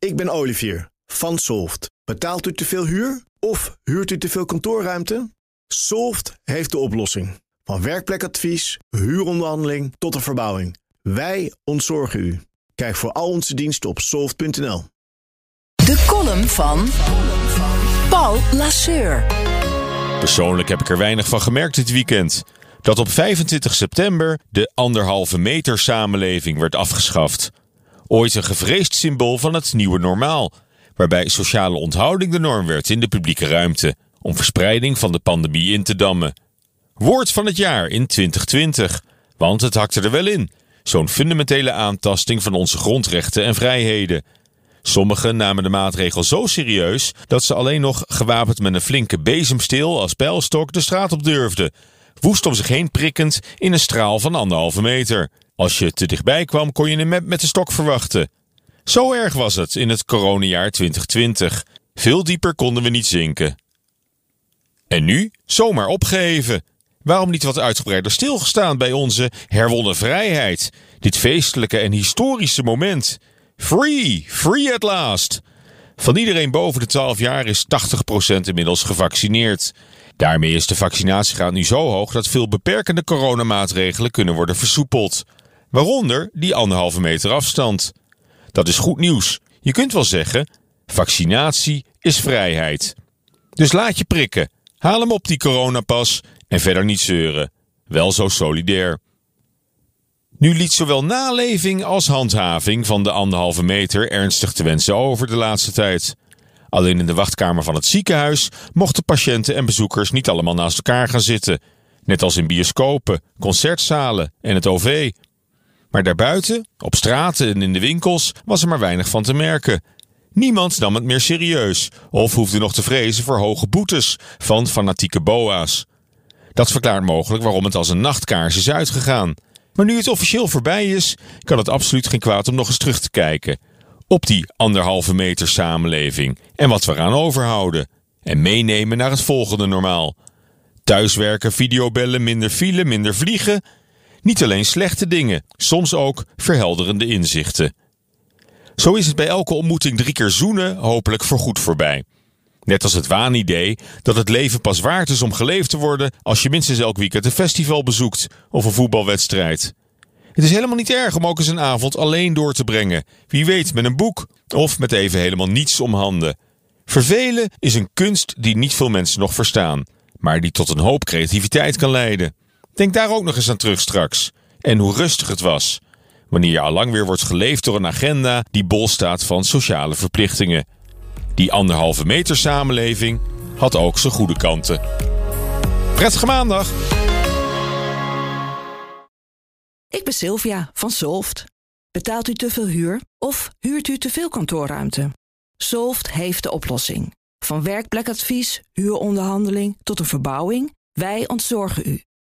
Ik ben Olivier van Solft. Betaalt u te veel huur of huurt u te veel kantoorruimte? Solft heeft de oplossing. Van werkplekadvies, huuronderhandeling tot de verbouwing. Wij ontzorgen u. Kijk voor al onze diensten op soft.nl. De column van Paul Lasseur. Persoonlijk heb ik er weinig van gemerkt dit weekend. Dat op 25 september de anderhalve meter samenleving werd afgeschaft. Ooit een gevreesd symbool van het nieuwe normaal, waarbij sociale onthouding de norm werd in de publieke ruimte, om verspreiding van de pandemie in te dammen. Woord van het jaar in 2020, want het hakte er wel in. Zo'n fundamentele aantasting van onze grondrechten en vrijheden. Sommigen namen de maatregel zo serieus dat ze alleen nog gewapend met een flinke bezemsteel als pijlstok de straat op durfden, woest om zich heen prikkend in een straal van anderhalve meter. Als je te dichtbij kwam, kon je map met de stok verwachten. Zo erg was het in het coronajaar 2020. Veel dieper konden we niet zinken. En nu zomaar opgeheven. Waarom niet wat uitgebreider stilgestaan bij onze herwonnen vrijheid? Dit feestelijke en historische moment. Free, free at last. Van iedereen boven de 12 jaar is 80% inmiddels gevaccineerd. Daarmee is de vaccinatiegraad nu zo hoog dat veel beperkende coronamaatregelen kunnen worden versoepeld. Waaronder die anderhalve meter afstand. Dat is goed nieuws. Je kunt wel zeggen: vaccinatie is vrijheid. Dus laat je prikken. Haal hem op die coronapas en verder niet zeuren. Wel zo solidair. Nu liet zowel naleving als handhaving van de anderhalve meter ernstig te wensen over de laatste tijd. Alleen in de wachtkamer van het ziekenhuis mochten patiënten en bezoekers niet allemaal naast elkaar gaan zitten. Net als in bioscopen, concertzalen en het OV. Maar daarbuiten, op straten en in de winkels, was er maar weinig van te merken. Niemand nam het meer serieus of hoefde nog te vrezen voor hoge boetes van fanatieke boa's. Dat verklaart mogelijk waarom het als een nachtkaars is uitgegaan. Maar nu het officieel voorbij is, kan het absoluut geen kwaad om nog eens terug te kijken. Op die anderhalve meter samenleving en wat we eraan overhouden. En meenemen naar het volgende normaal. Thuiswerken, videobellen, minder file, minder vliegen. Niet alleen slechte dingen, soms ook verhelderende inzichten. Zo is het bij elke ontmoeting drie keer zoenen hopelijk voorgoed voorbij. Net als het waanidee dat het leven pas waard is om geleefd te worden als je minstens elk weekend een festival bezoekt of een voetbalwedstrijd. Het is helemaal niet erg om ook eens een avond alleen door te brengen. Wie weet met een boek of met even helemaal niets om handen. Vervelen is een kunst die niet veel mensen nog verstaan, maar die tot een hoop creativiteit kan leiden. Denk daar ook nog eens aan terug straks. En hoe rustig het was. Wanneer je al lang weer wordt geleefd door een agenda die bol staat van sociale verplichtingen. Die anderhalve meter samenleving had ook zijn goede kanten. Prettige maandag! Ik ben Sylvia van Solft. Betaalt u te veel huur of huurt u te veel kantoorruimte? Solft heeft de oplossing. Van werkplekadvies, huuronderhandeling tot een verbouwing, wij ontzorgen u.